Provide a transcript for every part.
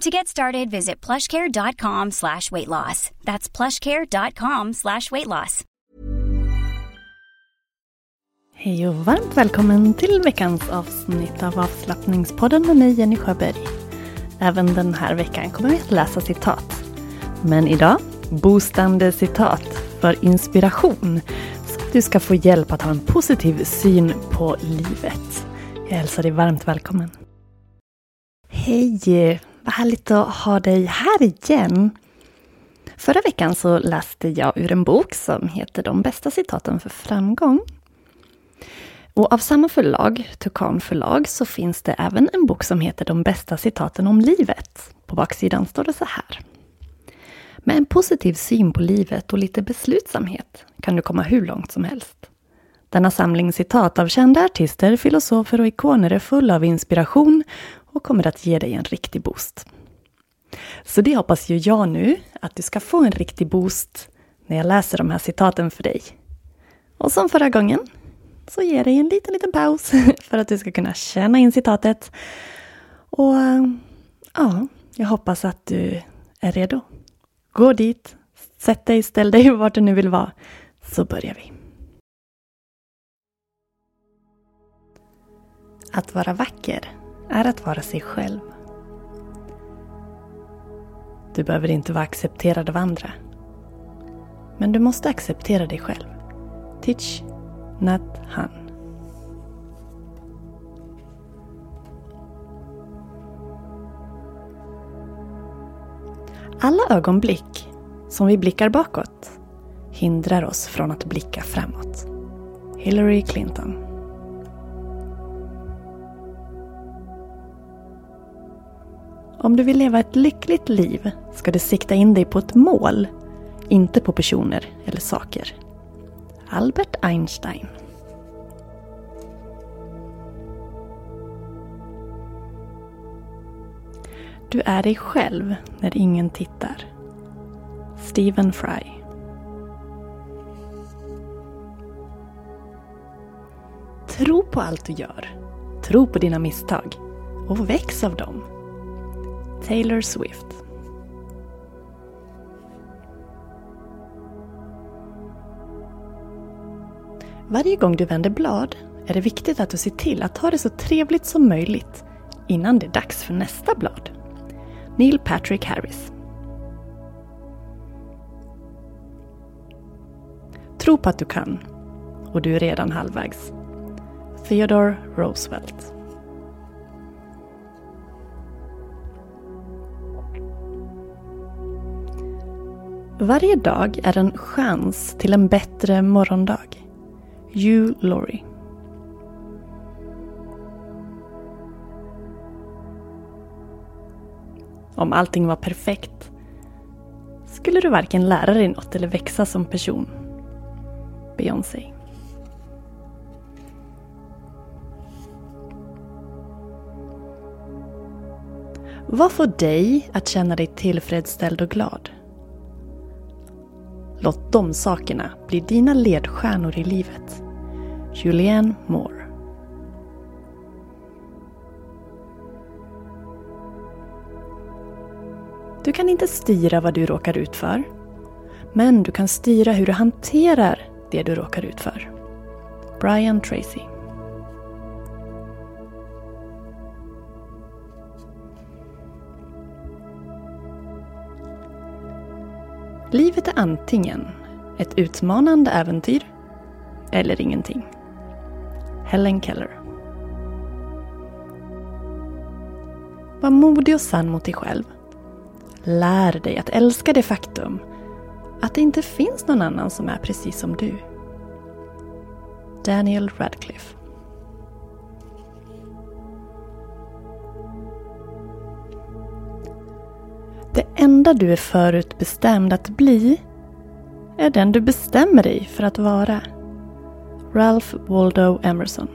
To get started, visit plushcare.com slash weight loss. That's plushcare.com slash weight loss. Hej och varmt välkommen till veckans avsnitt av avslappningspodden med mig Jenny Sjöberg. Även den här veckan kommer vi att läsa citat. Men idag, boostande citat för inspiration. Så att du ska få hjälp att ha en positiv syn på livet. Jag hälsar dig varmt välkommen. Hej! Vad härligt att ha dig här igen. Förra veckan så läste jag ur en bok som heter De bästa citaten för framgång. Och av samma förlag, Tukan förlag, så finns det även en bok som heter De bästa citaten om livet. På baksidan står det så här. Med en positiv syn på livet och lite beslutsamhet kan du komma hur långt som helst. Denna samling citat av kända artister, filosofer och ikoner är full av inspiration och kommer att ge dig en riktig boost. Så det hoppas ju jag nu, att du ska få en riktig boost när jag läser de här citaten för dig. Och som förra gången, så ger dig en liten, liten paus för att du ska kunna känna in citatet. Och ja, jag hoppas att du är redo. Gå dit, sätt dig, ställ dig vart du nu vill vara, så börjar vi. Att vara vacker är att vara sig själv. Du behöver inte vara accepterad av andra. Men du måste acceptera dig själv. Teach Nat Han. Alla ögonblick som vi blickar bakåt hindrar oss från att blicka framåt. Hillary Clinton Om du vill leva ett lyckligt liv ska du sikta in dig på ett mål, inte på personer eller saker. Albert Einstein Du är dig själv när ingen tittar. Stephen Fry Tro på allt du gör. Tro på dina misstag. Och väx av dem. Taylor Swift. Varje gång du vänder blad är det viktigt att du ser till att ha det så trevligt som möjligt innan det är dags för nästa blad. Neil Patrick Harris. Tro på att du kan och du är redan halvvägs. Theodore Roosevelt. Varje dag är en chans till en bättre morgondag. You, Laurie. Om allting var perfekt skulle du varken lära dig något eller växa som person. Beyoncé. Vad får dig att känna dig tillfredsställd och glad? Låt de sakerna bli dina ledstjärnor i livet. Julianne Moore Du kan inte styra vad du råkar ut för. Men du kan styra hur du hanterar det du råkar ut för. Brian Tracy Livet är antingen ett utmanande äventyr eller ingenting. Helen Keller Var modig och sann mot dig själv. Lär dig att älska det faktum att det inte finns någon annan som är precis som du. Daniel Radcliffe enda du är förutbestämd att bli är den du bestämmer dig för att vara. Ralph Waldo Emerson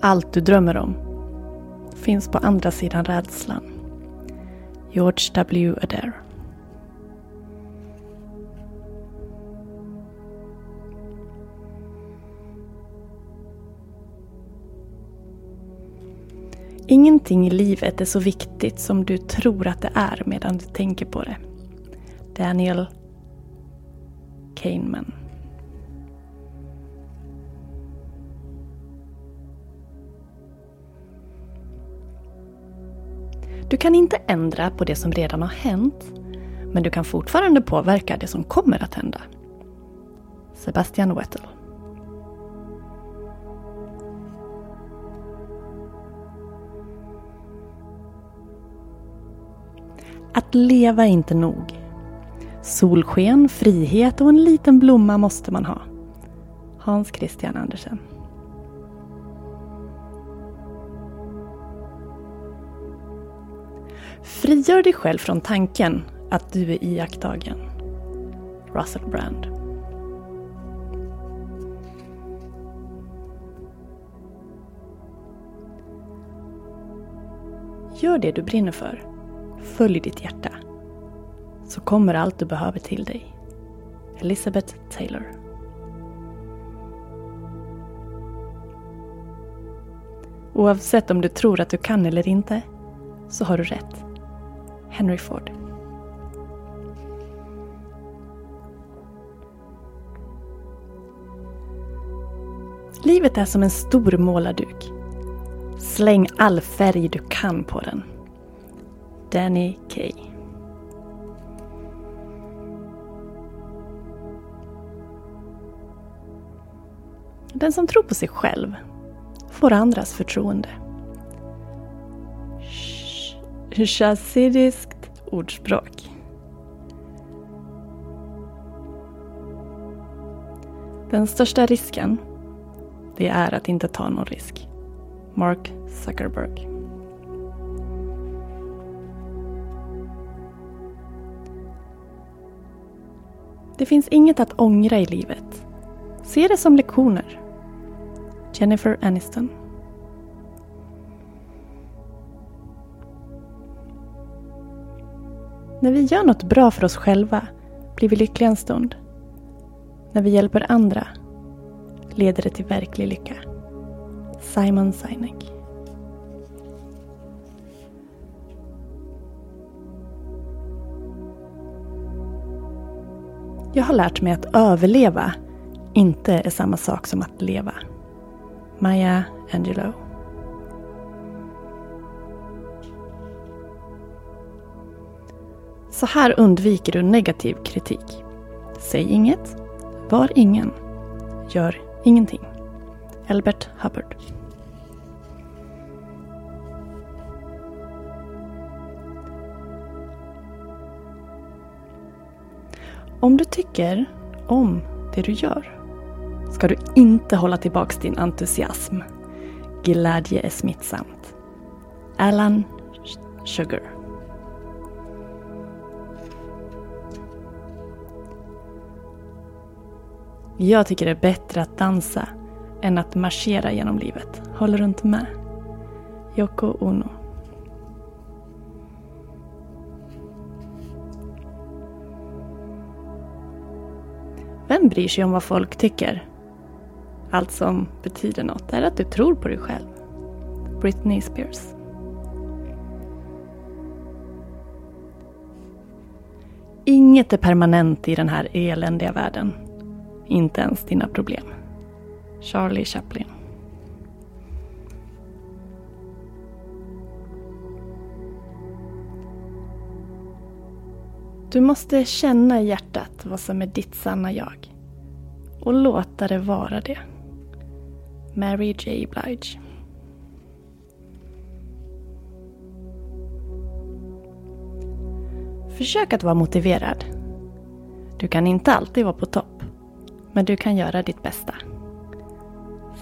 Allt du drömmer om finns på andra sidan rädslan. George W. Adair Ingenting i livet är så viktigt som du tror att det är medan du tänker på det. Daniel Kahneman Du kan inte ändra på det som redan har hänt, men du kan fortfarande påverka det som kommer att hända. Sebastian Wettel Att leva är inte nog. Solsken, frihet och en liten blomma måste man ha. Hans Christian Andersen Frigör dig själv från tanken att du är iakttagen. Russell Brand Gör det du brinner för. Följ ditt hjärta. Så kommer allt du behöver till dig. Elizabeth Taylor Oavsett om du tror att du kan eller inte, så har du rätt. Henry Ford. Livet är som en stor målarduk. Släng all färg du kan på den. Danny Kay. Den som tror på sig själv får andras förtroende. Chassidiskt ordspråk. Den största risken, det är att inte ta någon risk. Mark Zuckerberg. Det finns inget att ångra i livet. Se det som lektioner. Jennifer Aniston När vi gör något bra för oss själva blir vi lyckliga en stund. När vi hjälper andra leder det till verklig lycka. Simon Sinek Jag har lärt mig att överleva inte är samma sak som att leva. Maya Angelou Så här undviker du negativ kritik. Säg inget. Var ingen. Gör ingenting. Albert Hubbard Om du tycker om det du gör ska du inte hålla tillbaks din entusiasm. glädje är smittsamt. Alan Sugar. Jag tycker det är bättre att dansa än att marschera genom livet. Håller du inte med? Yoko Ono. Bryr sig om vad folk tycker? Allt som betyder något är att du tror på dig själv. Britney Spears. Inget är permanent i den här eländiga världen. Inte ens dina problem. Charlie Chaplin. Du måste känna i hjärtat vad som är ditt sanna jag. Och låta det vara det. Mary J Blige. Försök att vara motiverad. Du kan inte alltid vara på topp. Men du kan göra ditt bästa.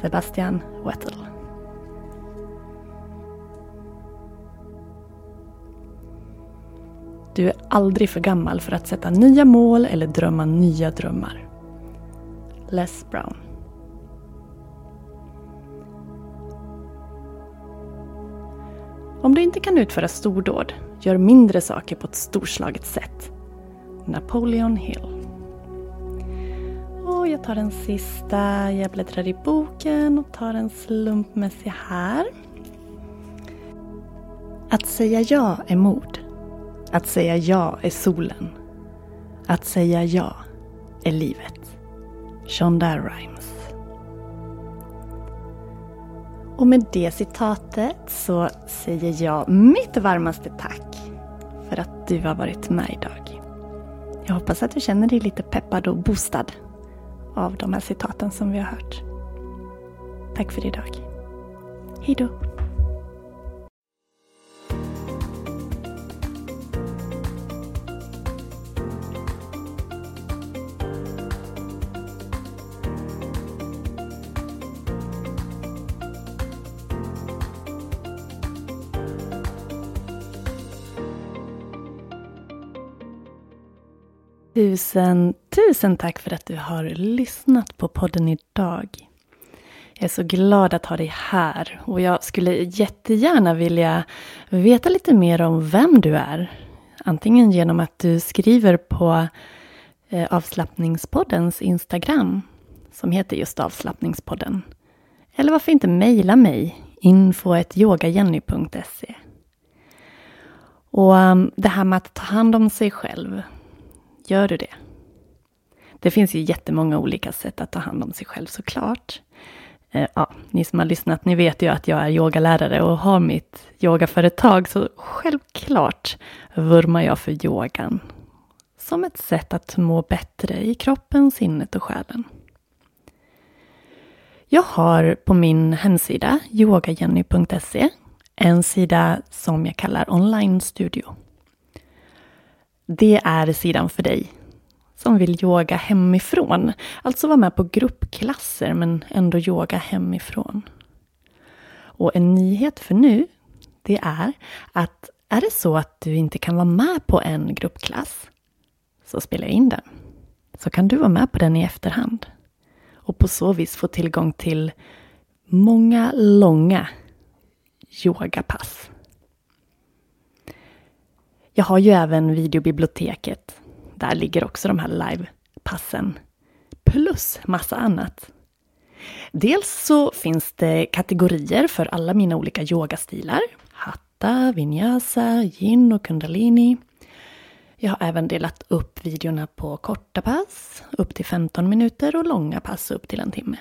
Sebastian Wettel. Du är aldrig för gammal för att sätta nya mål eller drömma nya drömmar. Les Brown Om du inte kan utföra stordåd, gör mindre saker på ett storslaget sätt. Napoleon Hill Och jag tar den sista, jag bläddrar i boken och tar en slumpmässig här. Att säga ja är mod. Att säga ja är solen. Att säga ja är livet. Shonda Rhimes. Och med det citatet så säger jag mitt varmaste tack för att du har varit med idag. Jag hoppas att du känner dig lite peppad och boostad av de här citaten som vi har hört. Tack för idag. Hejdå! Tusen, tusen tack för att du har lyssnat på podden idag. Jag är så glad att ha dig här och jag skulle jättegärna vilja veta lite mer om vem du är. Antingen genom att du skriver på eh, avslappningspoddens Instagram som heter just avslappningspodden. Eller varför inte mejla mig info.yogajenny.se Och ehm, det här med att ta hand om sig själv Gör du det? Det finns ju jättemånga olika sätt att ta hand om sig själv såklart. Eh, ja, ni som har lyssnat, ni vet ju att jag är yogalärare och har mitt yogaföretag, så självklart vurmar jag för yogan. Som ett sätt att må bättre i kroppen, sinnet och själen. Jag har på min hemsida, yogajenny.se, en sida som jag kallar online studio. Det är sidan för dig som vill yoga hemifrån. Alltså vara med på gruppklasser men ändå yoga hemifrån. Och en nyhet för nu, det är att är det så att du inte kan vara med på en gruppklass, så spela in den. Så kan du vara med på den i efterhand. Och på så vis få tillgång till många långa yogapass. Jag har ju även videobiblioteket. Där ligger också de här livepassen. Plus massa annat. Dels så finns det kategorier för alla mina olika yogastilar. Hatta, vinyasa, yin och kundalini. Jag har även delat upp videorna på korta pass, upp till 15 minuter och långa pass upp till en timme.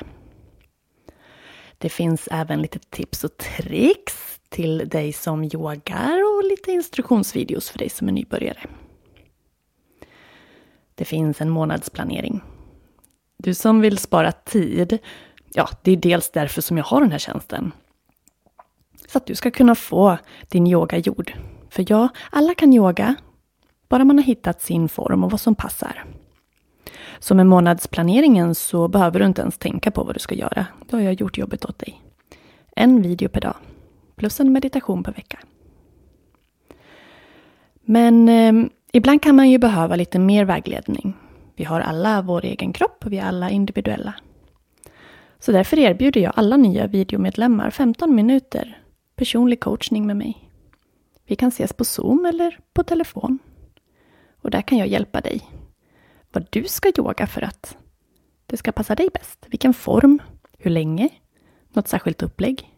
Det finns även lite tips och tricks till dig som yogar och lite instruktionsvideos för dig som är nybörjare. Det finns en månadsplanering. Du som vill spara tid, ja, det är dels därför som jag har den här tjänsten. Så att du ska kunna få din yoga gjord. För ja, alla kan yoga, bara man har hittat sin form och vad som passar. Så med månadsplaneringen så behöver du inte ens tänka på vad du ska göra. Då har jag gjort jobbet åt dig. En video per dag, plus en meditation per vecka. Men eh, ibland kan man ju behöva lite mer vägledning. Vi har alla vår egen kropp och vi är alla individuella. Så därför erbjuder jag alla nya videomedlemmar 15 minuter personlig coachning med mig. Vi kan ses på Zoom eller på telefon. Och där kan jag hjälpa dig. Vad du ska yoga för att det ska passa dig bäst. Vilken form, hur länge, något särskilt upplägg.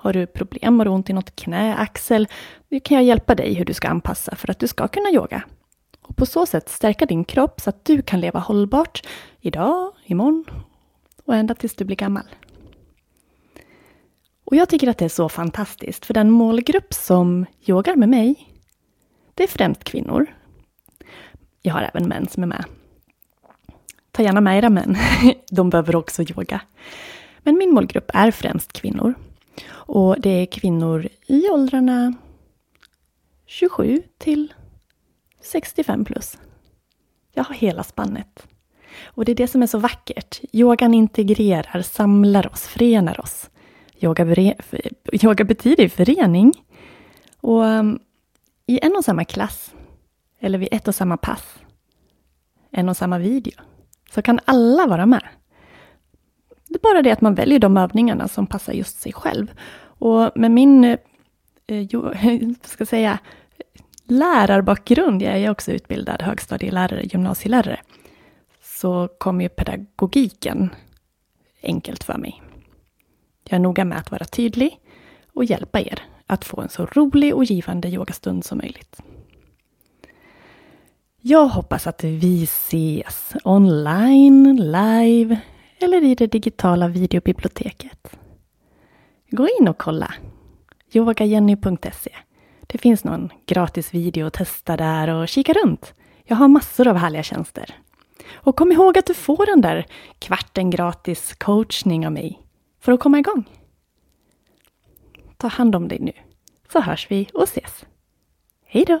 Har du problem, har du ont i något knä, axel? Nu kan jag hjälpa dig hur du ska anpassa för att du ska kunna yoga. Och på så sätt stärka din kropp så att du kan leva hållbart idag, imorgon och ända tills du blir gammal. Och jag tycker att det är så fantastiskt, för den målgrupp som yogar med mig, det är främst kvinnor. Jag har även män som är med. Ta gärna med era män, de behöver också yoga. Men min målgrupp är främst kvinnor. Och det är kvinnor i åldrarna 27 till 65 plus. Jag har hela spannet. Och det är det som är så vackert. Yogan integrerar, samlar oss, förenar oss. Yoga, yoga betyder förening. Och um, i en och samma klass, eller vid ett och samma pass, en och samma video, så kan alla vara med. Det är bara det att man väljer de övningarna som passar just sig själv. Och med min, eh, jo, ska säga, lärarbakgrund, jag är också utbildad högstadielärare, gymnasielärare, så kommer ju pedagogiken enkelt för mig. Jag är noga med att vara tydlig och hjälpa er att få en så rolig och givande yogastund som möjligt. Jag hoppas att vi ses online, live eller i det digitala videobiblioteket. Gå in och kolla. yogajenny.se. Det finns någon gratis video att testa där och kika runt. Jag har massor av härliga tjänster. Och kom ihåg att du får den där kvarten gratis coachning av mig för att komma igång. Ta hand om dig nu, så hörs vi och ses. Hej då!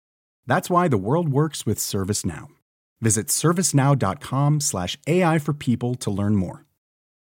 That's why the world works with ServiceNow. Visit servicenow.com/ai for people to learn more.